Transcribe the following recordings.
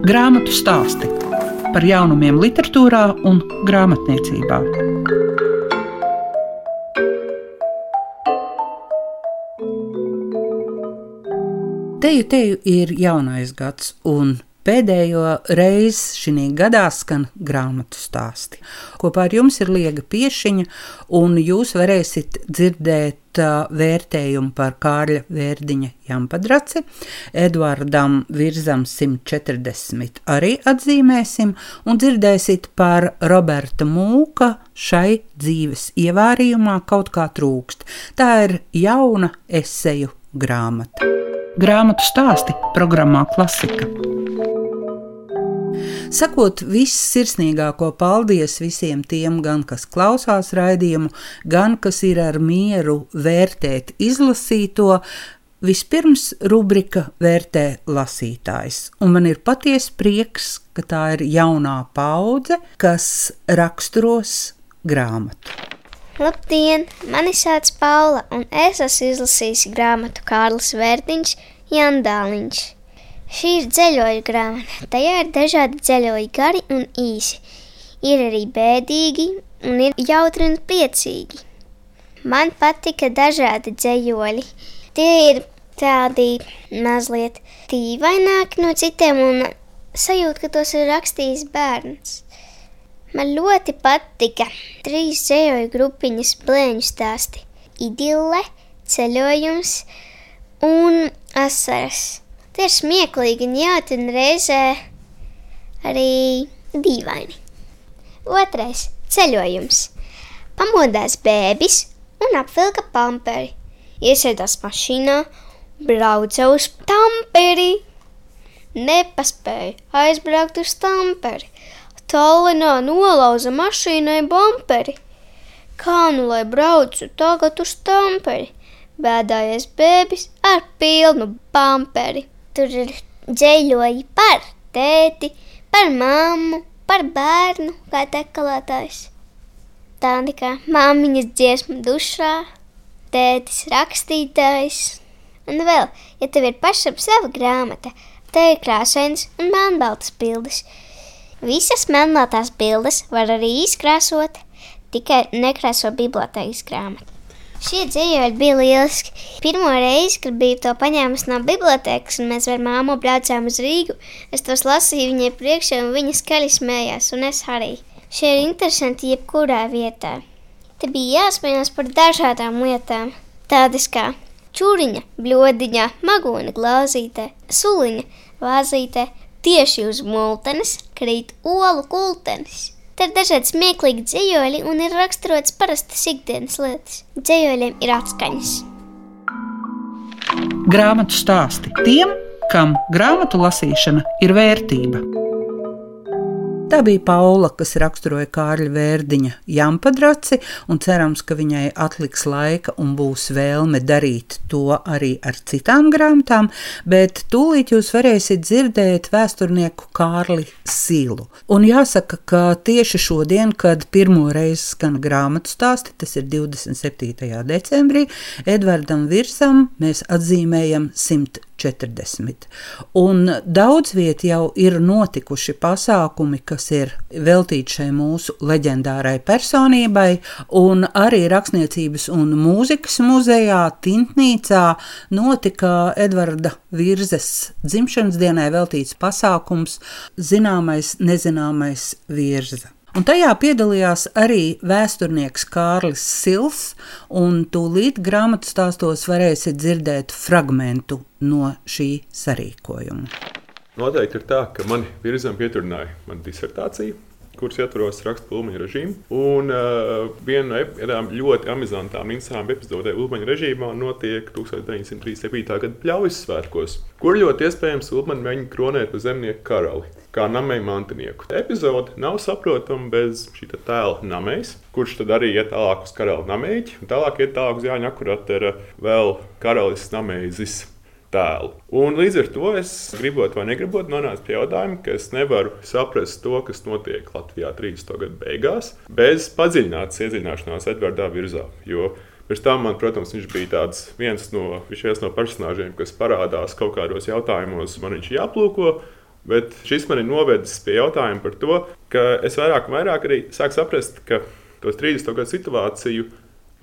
Grāmatu stāsti par jaunumiem, literatūrā un grāmatniecībā. Teju, teju ir jaunais gads, un Pēdējo reizi šī gadā skan grāmatu stāsti. Kopā ar jums ir Liega Piešiņa, un jūs varēsiet dzirdēt vērtējumu par Kārļa Vērdiņa Jampadraci, Eduardam Virzam 140 arī atzīmēsim, un dzirdēsiet par Roberta Mūka šai dzīves ievārījumā kaut kā trūkst. Tā ir jauna eseju grāmata. Grāmatu stāsti programmā Klasika. Sakot vissirsnīgāko paldies visiem tiem, gan kas klausās raidījumu, gan kas ir ar mieru vērtēt izlasīto. Vispirms rubrika vērtē lasītājs, un man ir patiesa prieks, ka tā ir jaunā paudze, kas raksturos grāmatu. Labdien! Mani sauc Paula, un es esmu izlasījusi grāmatu Kārlis Vērtiņš, Jandāliņš. Šī ir ceļoja grāmata. Tajā ir dažādi ceļoji, gari un īsi. Ir arī bēdīgi, un ir jautri un priecīgi. Man patika dažādi dzējoļi. Tie ir tādi mazliet tīvaināki no citiem, un sajūta, ka tos ir rakstījis bērns. Man ļoti patika trīs dzējoļu grupiņas blēņu stāsti - idille, ceļojums un asaras. Tie ir smieklīgi un jāti un reizē arī dīvaini. Otrais - ceļojums. Pamodās bēbis un apvilka pamperi. Iesēdās mašīnā, brauca uz tamperi. Nepaspēja aizbraukt uz tamperi. Tallinā nolauza mašīnai bumperi. Kā nu lai braucu tagad uz tamperi? Bēdājies bēbis ar pilnu bumperi. Tur ir dzēļoji par tēti, par mammu, par bērnu, kā tekalētājs. Tādi kā māmiņas dziesma dušā, tētis rakstītājs. Un vēl, ja tev ir pašam sava grāmata, te ir krāsains un melnbaltas bildes. Visas melnbaltās bildes var arī izkrāsot, tikai nekrāso bibliotēkas grāmatu. Šie dzīvojumi bija lieliski. Pirmo reizi, kad biju to paņēmusi no bibliotekas, un mēs ar māmu braucām uz Rīgu, es tos lasīju viņai priekšā, un viņa skaļi smējās, un es arī. Šie ir interesanti jebkurā vietā. Te bija jāsmējās par dažādām lietām, tādas kā čūriņa, bļodiņā, magona glāzītē, suliņa, vāzītē, tieši uz multenes krīt olu kultenis. Te ir dažādi smieklīgi dzējoļi un ir raksturots parastas ikdienas lietas. Dzējoļiem ir atskaņas. Grāmatu stāsti tiem, kam grāmatu lasīšana ir vērtība. Tā bija Paula, kas raksturoja Kārļa Vērdiņa jampadraci, un cerams, ka viņai atliks laika un būs vēlme darīt to arī ar citām grāmatām, bet tūlīt jūs varēsiet dzirdēt vēsturnieku Kārli Sīlu. Un jāsaka, ka tieši šodien, kad pirmo reizi skan grāmatu stāsti, tas ir 27. decembrī, Edvardam Virsam mēs atzīmējam 100 40. Un daudz viet jau ir notikuši pasākumi, kas ir veltīti šai mūsu leģendārai personībai, un arī Rakstniecības un mūzikas muzejā Tintnīcā notika Edvarda Virzes dzimšanas dienai veltīts pasākums Zināmais, nezināmais virza. Un tajā piedalījās arī vēsturnieks Kārlis Sils, un tūlīt grāmatu stāstos varēsiet dzirdēt fragmentu no šī sarīkojuma. Noteikti ir tā, ka mani virzām pieturināja mana disertācija, kuras ietvaros rakstu Ulmaņa režīmu. Un uh, viena no tādām ļoti amizantām, interesantām epizodēm Ulmaņa režīmā notiek 1937. gada pļaujas svētkos, kur ļoti iespējams Ulmaņa mēģina kronēt par zemnieku karali kā namēju mantinieku. Epizode nav saprotama bez šī tēla namējs, kurš tad arī iet tālāk uz karaļa namēģi, un tālāk iet tālāk uz Jāņa akuratera vēl karalis namēzis. Tēlu. Un līdz ar to es gribot vai negribot nonākt pie jautājuma, ka es nevaru saprast to, kas notiek Latvijā 30. gada beigās, bez padziļinātas iedziļināšanās Edvardā virzā. Jo Pēc tam, man, protams, viņš bija viens no, viens no personāžiem, kas parādās kaut kādos jautājumos, man viņš jāplūko, Bet šis man ir novedis pie jautājuma par to, ka es vairāk un vairāk arī sāku saprast, ka tos 30 gadu situāciju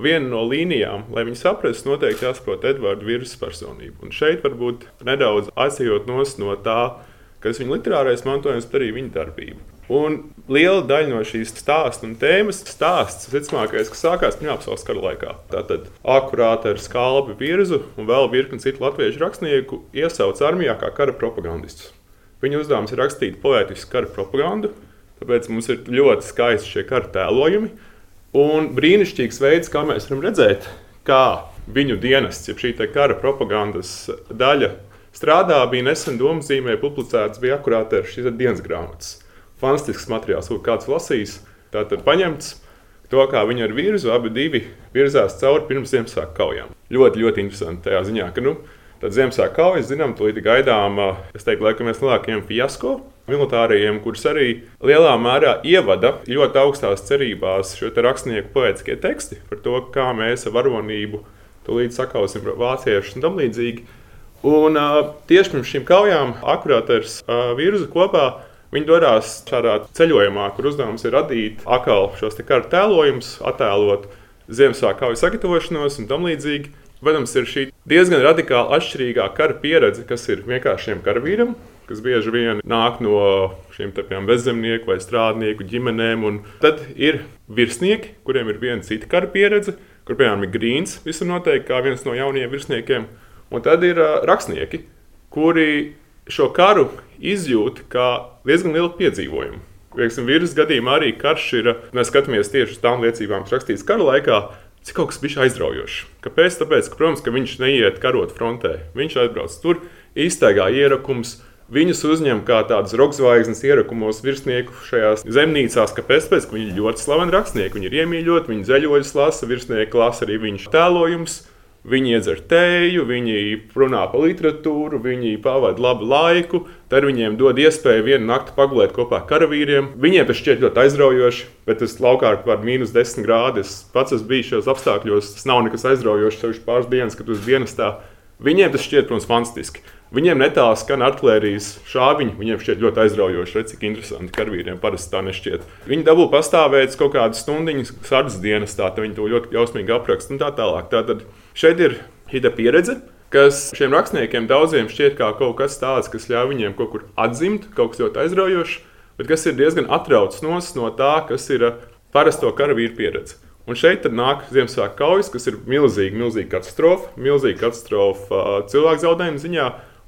viena no līnijām, lai viņi saprastu, noteikti jāsaprot Edvards Virsa personību. Un šeit varbūt nedaudz aizejot no tā, kas viņa literārais mantojums, arī viņa darbība. Un liela daļa no šīs stāsta un tēmas stāsts, visticamākais, kas sākās Pirmā pasaules kara laikā. Tātad akurāta ar skalbi virzu un vēl virkni citu latviešu rakstnieku iesauc armijā kā kara propagandistus. Viņa uzdevums ir rakstīt poētisku kara propagandu, tāpēc mums ir ļoti skaisti šie kara tēlojumi. Un brīnišķīgs veids, kā mēs varam redzēt, kā viņu dienests, jeb šī kara propagandas daļa strādā, bija nesen domzīmē publicēts, bija akurāti ar šīs dienas grāmatas fantastisks materiāls, ko kāds lasīs. Tātad paņemts to, kā viņi ar virzu abi virzās cauri pirms Ziemassvētku kaujām. Ļoti, ļoti interesanti tajā ziņā, ka nu, tad Ziemassvētku kaujas, zinām, tūlīt gaidām, es teiktu, laikam viens lielākajiem fiasko militārajiem, kurus arī lielā mērā ievada ļoti augstās cerībās šo te rakstnieku poētiskie teksti par to, kā mēs ar varonību tūlīt sakausim vāciešus un tam līdzīgi. Un uh, tieši pirms šīm kaujām akurāt ar uh, virzu kopā Viņi dodas šādā ceļojumā, kur uzdevums ir radīt atkal šos kara tēlojumus, attēlot Ziemassvētku kaujas sagatavošanos un tam līdzīgi. Protams, ir šī diezgan radikāli atšķirīgā kara pieredze, kas ir vienkāršiem karavīram, kas bieži vien nāk no šiem bezzemnieku vai strādnieku ģimenēm. Un tad ir virsnieki, kuriem ir viena cita kara pieredze, kur piemēram ir Grīns, visur noteikti kā viens no jaunajiem virsniekiem. Un tad ir uh, rakstnieki, kuri šo karu izjūt kā diezgan lielu piedzīvojumu. Piemēram, vīrusu gadījumā arī karš ir, mēs skatāmies tieši uz tām liecībām, kas rakstīts kara laikā, cik kaut kas bija aizraujošs. Kāpēc? Tāpēc, ka, protams, ka viņš neiet karot frontē. Viņš aizbrauc tur, iztaigā ierakums. Viņus uzņem kā tādus rokzvaigznes ierakumos virsnieku šajās zemnīcās. Kāpēc? Tāpēc, ka viņi ir ļoti slaveni rakstnieki. Viņi ir iemīļoti, viņi zeļojas, lasa virsnieku, lasa arī viņu tēlojumus. Viņi iedzer tēju, viņi runā par literatūru, viņi pavadīja labu laiku. Tad viņiem dod iespēju vienu nakti pagulēt kopā ar karavīriem. Viņiem tas šķiet ļoti aizraujoši, bet tas laukā kaut kāds mīnus 10 grādi. Es pats esmu bijis šajos apstākļos. Tas nav nekas aizraujošs, sevišķi pāris dienas, kad uz dienas tā. Viņiem tas šķiet, protams, fantastiski. Viņiem netālu skan artērijas šāviņi. Viņiem šķiet ļoti aizraujoši, redz, cik interesanti karavīriem parasti tā nešķiet. Viņi dabū pastāvēt kaut kādas stundiņas, sardzes dienas, tā viņi to ļoti jausmīgi apraksta un tā tālāk. Tātad šeit ir šī pieredze. Kas šiem rakstniekiem daudziem šķiet kā kaut kas tāds, kas ļauj viņiem kaut kur atzimt, kaut kas ļoti aizraujošs, bet kas ir diezgan atraucs no tā, kas ir parasto karavīru pieredze. Un šeit nāk Ziemassvētku kaujas, kas ir milzīga, milzīga katastrofa, milzīga katastrofa cilvēku zaudējumu ziņā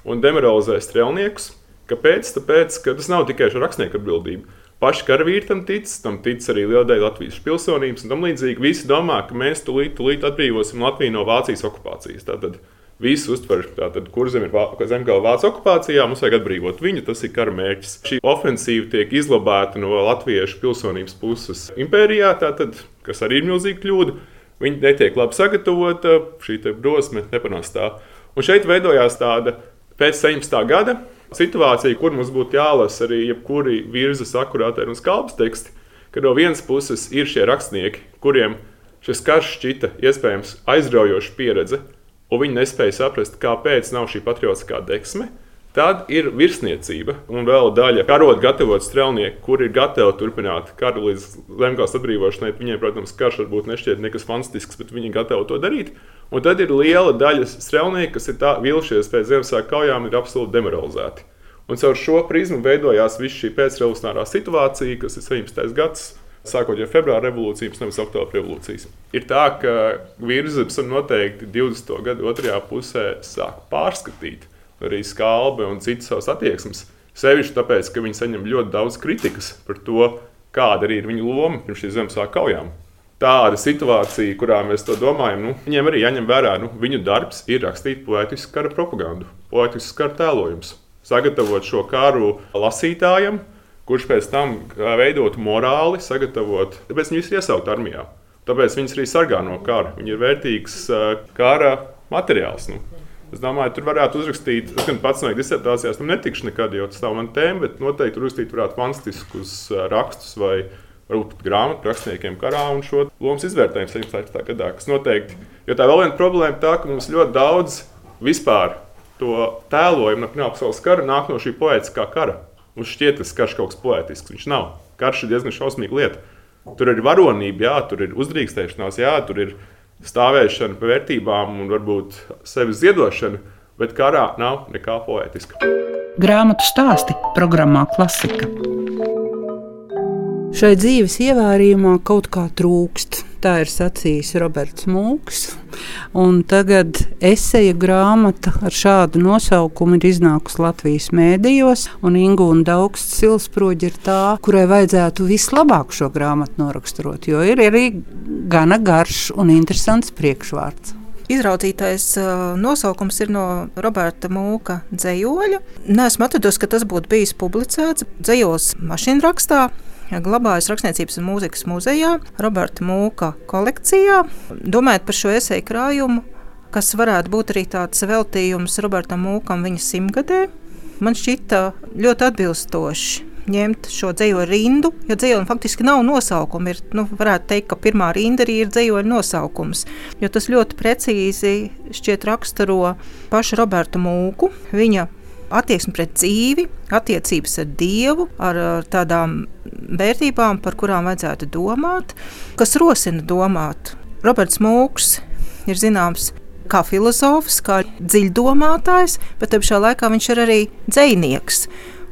un demoralizē strēlniekus. Kāpēc? Tāpēc, ka tas nav tikai rakstnieku atbildība. Paši karavīri tam tic, tam tic arī liela daļa Latvijas pilsonības un tam līdzīgi. Visi domā, ka mēs tulīt, tulīt atbrīvosim Latviju no Vācijas okupācijas. Tātad Visi uztver, tātad, kur zem ir zemgala vācu okupācijā, mums vajag atbrīvot viņu, tas ir kara mērķis. Šī ofensīva tiek izlabēta no latviešu pilsonības puses impērijā, tātad, kas arī ir milzīga kļūda. Viņi netiek labi sagatavota, šī drosme nepanāks tā. Un šeit veidojās tāda pēc 17. gada situācija, kur mums būtu jālasa arī jebkuri virsmas akurātēri un skalpas teksti, kad no vienas puses ir šie rakstnieki, kuriem šis karš šķita iespējams aizraujoša pieredze un viņi nespēja saprast, kāpēc nav šī patriotiskā deksme. Tad ir virsniecība un vēl daļa karot gatavot strēlnieki, kuri ir gatavi turpināt karu līdz zemgājas atbrīvošanai. Viņiem, protams, karš varbūt nešķiet nekas fantastisks, bet viņi ir gatavi to darīt. Un tad ir liela daļa strēlnieku, kas ir tā, vilšies pēc Ziemassvētku kaujām, ir absolūti demoralizēti. Un caur šo prizmu veidojās viss šī pēcrevolucionārā situācija, kas ir 17. gadsimta sākot jau februāra revolūcijas, nevis oktobra revolūcijas. Ir tā, ka virsmas noteikti 20. gadu otrajā pusē sāk pārskatīt arī skalbi un citas savas attieksmes. Sevišķi tāpēc, ka viņi saņem ļoti daudz kritikas par to, kāda arī ir viņu loma pirms šīs Ziemassvētku kaujām. Tāda situācija, kurā mēs to domājam, nu, viņiem arī jāņem vērā, ka nu, viņu darbs ir rakstīt poetisku kara propagandu, poetisku kara tēlojumus, sagatavot šo karu lasītājiem, kurš pēc tam veidot morāli, sagatavot, tāpēc viņus iesaukt armijā. Tāpēc viņas arī sargā no kara. Viņi ir vērtīgs kara materiāls. Nu. Es domāju, tur varētu uzrakstīt, es gan pats no disertācijās tam netikšu nekad, jo tas nav man tēma, bet noteikti uzrakstīt varētu fantastiskus rakstus vai varbūt pat grāmatu rakstniekiem karā un šo lomas izvērtējumu 17. gadā. Kas noteikti, jo tā vēl viena problēma tā, ka mums ļoti daudz vispār to tēlojumu no Pirmā pasaules kara nāk no šī poētiskā kara Mums šķiet, tas karš kaut kas poetisks. Viņš nav. Karš ir diezgan šausmīga lieta. Tur ir varonība, jā, tur ir uzdrīkstēšanās, jā, tur ir stāvēšana par vērtībām un varbūt sevis ziedošana, bet karā nav nekā poetiska. Grāmatu stāsti programmā Klasika. Šai dzīves ievērījumā kaut kā trūkst. Tā ir sacījis Roberts Mūks. Tagad eseja grāmata ar šādu nosaukumu ir iznākusi Latvijas mēdījos. Ingu un Daugsts Silsproģi ir tā, kurai vajadzētu vislabāk šo grāmatu noraksturot, jo ir arī gana garš un interesants priekšvārds. Izraudzītais nosaukums ir no Roberta Mūka dzējoļa. Nē, esmu atradusi, ka tas būtu bijis publicēts dzējos mašīnrakstā glabājas Rakstniecības un mūzikas muzejā, Roberta Mūka kolekcijā. Domājot par šo esēju krājumu, kas varētu būt arī tāds veltījums Robertam Mūkam viņa simtgadē, man šķita ļoti atbilstoši ņemt šo dzīvo rindu, jo dzīvoļam faktiski nav nosaukuma. Ir, nu, varētu teikt, ka pirmā rinda arī ir dzīvoļa nosaukums, jo tas ļoti precīzi šķiet raksturo pašu Robertu Mūku, viņa attieksme pret dzīvi, attiecības ar Dievu, ar tādām vērtībām, par kurām vajadzētu domāt, kas rosina domāt. Roberts Mūks ir zināms kā filozofs, kā dziļdomātājs, bet te pašā laikā viņš ir arī dzinieks.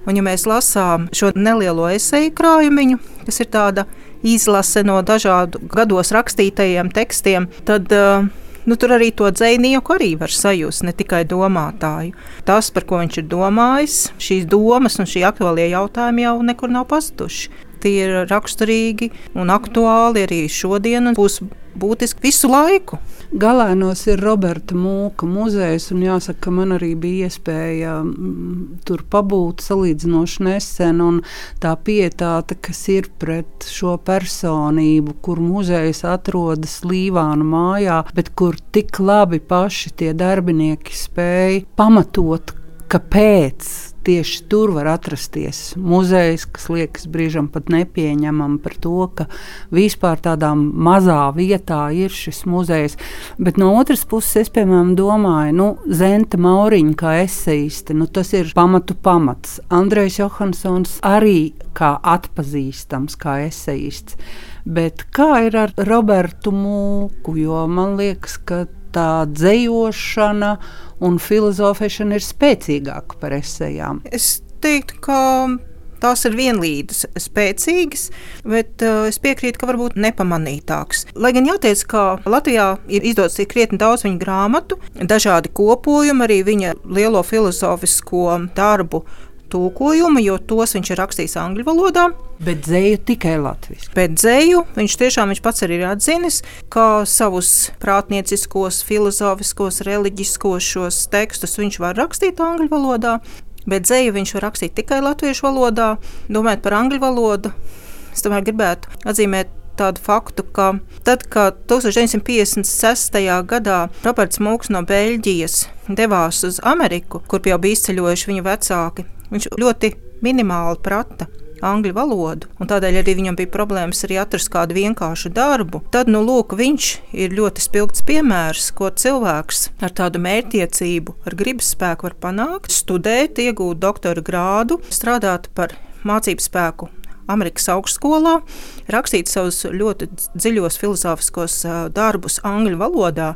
Un, ja mēs lasām šo nelielo esēju krājumu, kas ir tāda izlase no dažādu gados rakstītajiem tekstiem, tad uh, nu, tur arī to dzinieku arī var sajust, ne tikai domātāju. Tas, par ko viņš ir domājis, šīs domas un šie aktuālie jautājumi jau nekur nav pazuduši. Tie ir raksturīgi un aktuāli arī šodien un būs būtiski visu laiku. Galēnos ir Roberta Mūka muzejs, un jāsaka, ka man arī bija iespēja mm, tur pabūt salīdzinoši nesen, un tā pietāte, kas ir pret šo personību, kur muzejs atrodas Līvānu mājā, bet kur tik labi paši tie darbinieki spēja pamatot, kāpēc tieši tur var atrasties muzejs, kas liekas brīžam pat nepieņemam par to, ka vispār tādā mazā vietā ir šis muzejs. Bet no otras puses, es piemēram domāju, nu, Zenta Mauriņa kā eseiste, nu, tas ir pamatu pamats. Andrejs Johansons arī kā atpazīstams kā eseists. Bet kā ir ar Robertu Mūku? Jo man liekas, ka tā dzējošana un filozofēšana ir spēcīgāka par esejām. Es teiktu, ka tās ir vienlīdz spēcīgas, bet uh, es piekrītu, ka varbūt nepamanītāks. Lai gan jāteic, ka Latvijā ir izdots krietni daudz viņa grāmatu, dažādi kopojumi, arī viņa lielo filozofisko darbu tūkojumu, jo tos viņš ir rakstījis angļu valodā. Bet dzēju tikai latviešu. Bet dzēju viņš tiešām viņš pats arī ir atzinis, ka savus prātnieciskos, filozofiskos, reliģiskos šos tekstus viņš var rakstīt angļu valodā. Bet dzēju viņš var rakstīt tikai latviešu valodā. Domājot par angļu valodu, es tomēr gribētu atzīmēt tādu faktu, ka tad, kad 1956. gadā Roberts Mūks no Beļģijas devās uz Ameriku, kur jau bija izceļojuši viņa vecāki, Viņš ļoti minimāli prata angļu valodu, un tādēļ arī viņam bija problēmas arī atrast kādu vienkāršu darbu. Tad, nu, lūk, viņš ir ļoti spilgts piemērs, ko cilvēks ar tādu mērķtiecību, ar gribas spēku var panākt, studēt, iegūt doktora grādu, strādāt par mācību spēku Amerikas augstskolā, rakstīt savus ļoti dziļos filozofiskos darbus angļu valodā,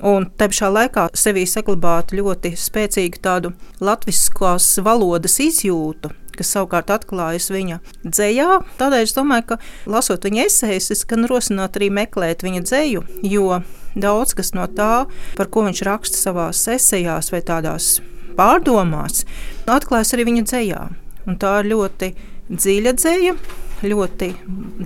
un te pašā laikā sevī saglabāt ļoti spēcīgu tādu latviskās valodas izjūtu kas savukārt atklājas viņa dzējā. Tādēļ es domāju, ka lasot viņa esejas, es gan rosinātu arī meklēt viņa dzēju, jo daudz kas no tā, par ko viņš raksta savā esejās vai tādās pārdomās, atklājas arī viņa dzējā. Un tā ir ļoti dziļa dzēja, ļoti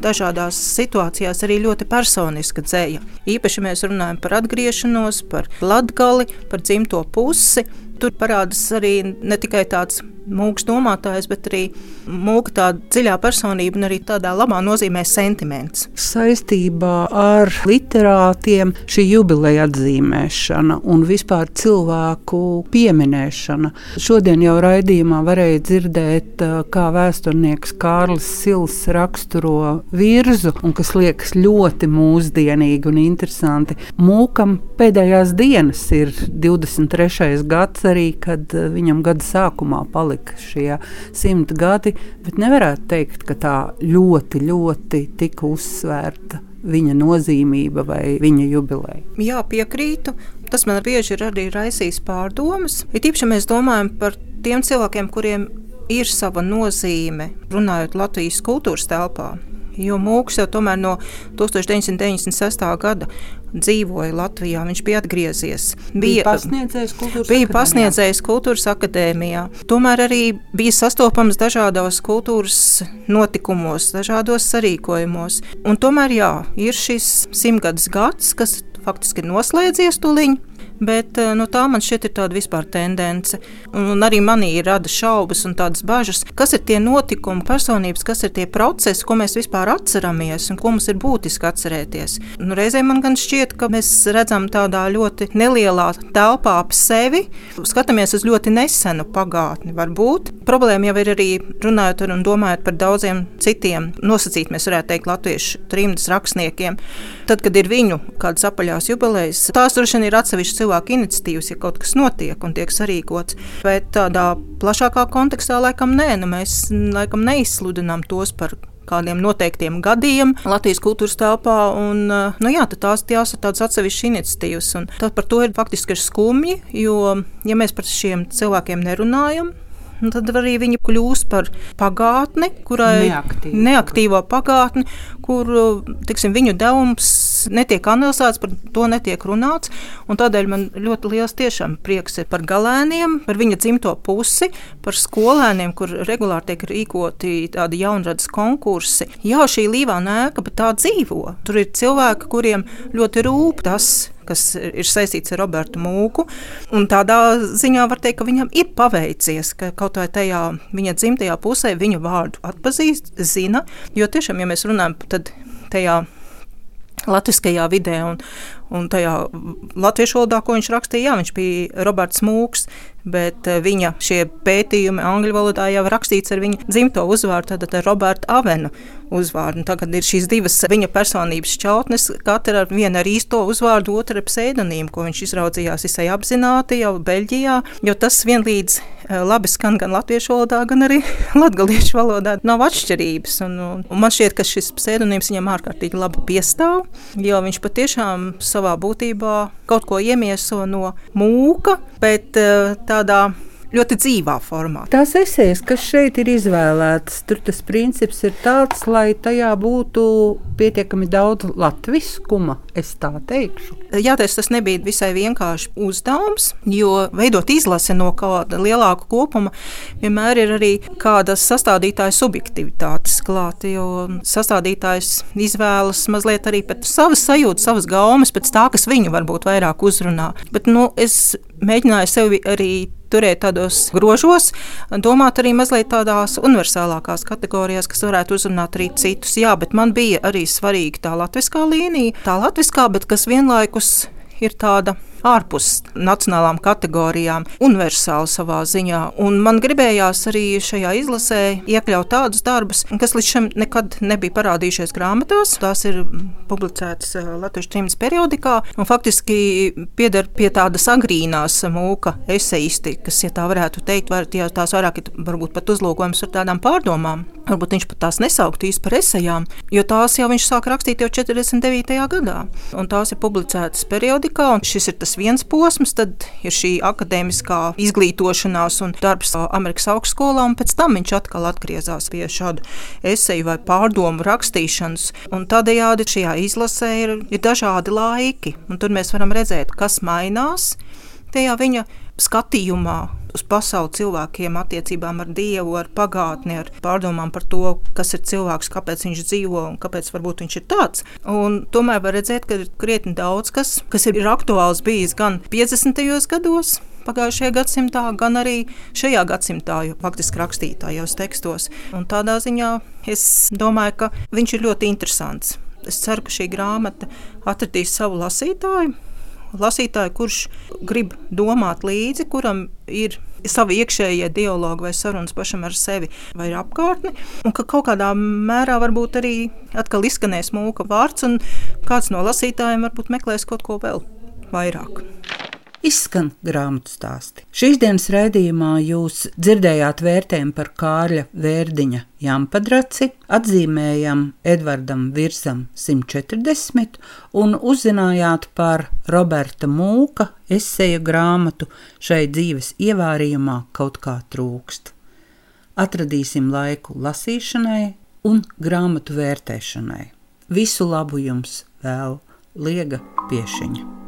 dažādās situācijās arī ļoti personiska dzēja. Īpaši mēs runājam par atgriešanos, par latgali, par dzimto pusi. Tur parādās arī ne tikai tāds mūks domātājs, bet arī mūka tāda dziļā personība un arī tādā labā nozīmē sentiments. Saistībā ar literātiem šī jubileja atzīmēšana un vispār cilvēku pieminēšana. Šodien jau raidījumā varēja dzirdēt, kā vēsturnieks Kārlis Sils raksturo virzu, un kas liekas ļoti mūsdienīgi un interesanti. Mūkam pēdējās dienas ir 23. gads arī, kad viņam gada sākumā palika šie simt gadi, bet nevarētu teikt, ka tā ļoti, ļoti tika uzsvērta viņa nozīmība vai viņa jubileja. Jā, piekrītu. Tas man bieži ir arī raisījis pārdomas. Ir īpaši, ja mēs domājam par tiem cilvēkiem, kuriem ir sava nozīme, runājot Latvijas kultūras telpā. Jo Mūks jau tomēr no 1996. gada dzīvoja Latvijā. Viņš bija atgriezies. Bija, bija pasniedzējis kultūras, bija pasniedzējis kultūras akadēmijā. Tomēr arī bija sastopams dažādos kultūras notikumos, dažādos sarīkojumos. Un tomēr jā, ir šis simtgadus gads, kas faktiski noslēdzies tuliņ. Bet eh, no tā man šķiet ir tāda vispār tendence. Un, un arī manī rada šaubas un tādas bažas, kas ir tie notikumi, personības, kas ir tie procesi, ko mēs vispār atceramies un ko mums ir būtiski atcerēties. Nu, reizē man gan šķiet, ka mēs redzam tādā ļoti nelielā telpā ap sevi, skatāmies uz ļoti nesenu pagātni. Varbūt problēma jau ir arī runājot un domājot par daudziem citiem nosacīt, mēs varētu teikt, latviešu trimdas rakstniekiem. Tad, kad ir viņu kādas apaļās jubilejas, tās droši vien ir atsevišķas cilvēku iniciatīvas, ja kaut kas notiek un tiek sarīkots. Bet tādā plašākā kontekstā laikam nē, nu mēs laikam neizsludinām tos par kādiem noteiktiem gadiem Latvijas kultūras telpā. Un, nu jā, tās, tās ir tādas atsevišķas iniciatīvas. Tad par to ir faktiski skumji, jo, ja mēs par šiem cilvēkiem nerunājam, nu, tad arī viņi kļūst par pagātni, kurai Neaktīvu. neaktīvo pagātni, kur tiksim, viņu devums netiek analizēts, par to netiek runāts. Tādēļ man ļoti liels prieks ir par galēniem, par viņa dzimto pusi, par skolēniem, kur regulāri tiek rīkoti tādi jaunradas konkursi. Jā, šī līvā nēka, bet tā dzīvo. Tur ir cilvēki, kuriem ļoti rūp tas kas ir saistīts ar Robertu Mūku. Tādā ziņā var teikt, ka viņam ir paveicies, ka kaut vai tajā viņa dzimtajā pusē viņu vārdu atpazīst, zina. Jo tiešām, ja mēs runājam, tad tajā latviskajā vidē un, un tajā latviešu valodā, ko viņš rakstīja, jā, viņš bija Roberts Mūks, bet eh, viņa šie pētījumi angļu valodā jau rakstīts ar viņa dzimto uzvārdu, tad ar Roberta Avenu uzvārdu. Tagad ir šīs divas viņa personības šķautnes, katra ar vienu ar īsto uzvārdu, otra ar pseidonīmu, ko viņš izraudzījās visai apzināti jau Beļģijā, jo tas vienlīdz labi skan gan latviešu valodā, gan arī latgaliešu valodā. Nav atšķirības, un, un man šķiet, ka šis pseidonīms viņam ārkārtīgi labi piestāv, jo viņš patiešām savā būtībā kaut ko iemieso no mūka, bet eh, tādā ļoti dzīvā formā. Tās esejas, kas šeit ir izvēlētas, tur tas princips ir tāds, lai tajā būtu pietiekami daudz latviskuma, es tā teikšu. Jāteic, tas nebija visai vienkārši uzdevums, jo veidot izlasi no kāda lielāka kopuma, vienmēr ir arī kāda sastādītāja subjektivitātes klāta, jo sastādītājs izvēlas mazliet arī pēc savas sajūtas, savas gaumas, pēc tā, kas viņu varbūt vairāk uzrunā. Bet, nu, es mēģināju sevi arī turēt tādos grožos, domāt arī mazliet tādās universālākās kategorijās, kas varētu uzrunāt arī citus. Jā, bet man bija arī svarīga tā latviskā līnija, tā latviskā, bet kas vienlaikus ir tāda ārpus nacionālām kategorijām, universāli savā ziņā. Un man gribējās arī šajā izlasē iekļaut tādus darbus, kas līdz šim nekad nebija parādījušies grāmatās. Tās ir publicētas eh, Latvijas trījus periodikā un faktiski pieder pie tādas agrīnās mūka eseistikas, ja tā varētu teikt, var, ja tās vairāk ir varbūt pat uzlūkojums ar tādām pārdomām. Varbūt viņš pat tās nesauktu īsti par esejām, jo tās jau viņš sāka rakstīt jau 49. gadā. Un tās ir publicētas periodikā, un šis ir tas viens posms, tad ir šī akadēmiskā izglītošanās un darbs Amerikas augstskolā, un pēc tam viņš atkal atgriezās pie šādu eseju vai pārdomu rakstīšanas. Un tādējādi šajā izlasē ir, ir dažādi laiki, un tur mēs varam redzēt, kas mainās tajā viņa skatījumā uz pasauli cilvēkiem, attiecībām ar Dievu, ar pagātni, ar pārdomām par to, kas ir cilvēks, kāpēc viņš dzīvo un kāpēc varbūt viņš ir tāds. Un tomēr var redzēt, ka ir krietni daudz kas, kas ir aktuāls bijis gan 50. gados, pagājušajā gadsimtā, gan arī šajā gadsimtā, jau faktiski rakstītājos tekstos. Un tādā ziņā es domāju, ka viņš ir ļoti interesants. Es ceru, ka šī grāmata atradīs savu lasītāju, lasītāju, kurš grib domāt līdzi, kuram ir savi iekšējie dialogi vai sarunas pašam ar sevi vai ar apkārtni, un ka kaut kādā mērā varbūt arī atkal izskanēs mūka vārds, un kāds no lasītājiem varbūt meklēs kaut ko vēl vairāk. Izskan grāmatu stāsti. Šīs dienas raidījumā jūs dzirdējāt vērtējumu par Kārļa Vērdiņa Jampadraci, atzīmējam Edvardam Virsam 140 un uzzinājāt par Roberta Mūka eseja grāmatu šai dzīves ievārījumā kaut kā trūkst. Atradīsim laiku lasīšanai un grāmatu vērtēšanai. Visu labu jums vēl Liega Piešiņa.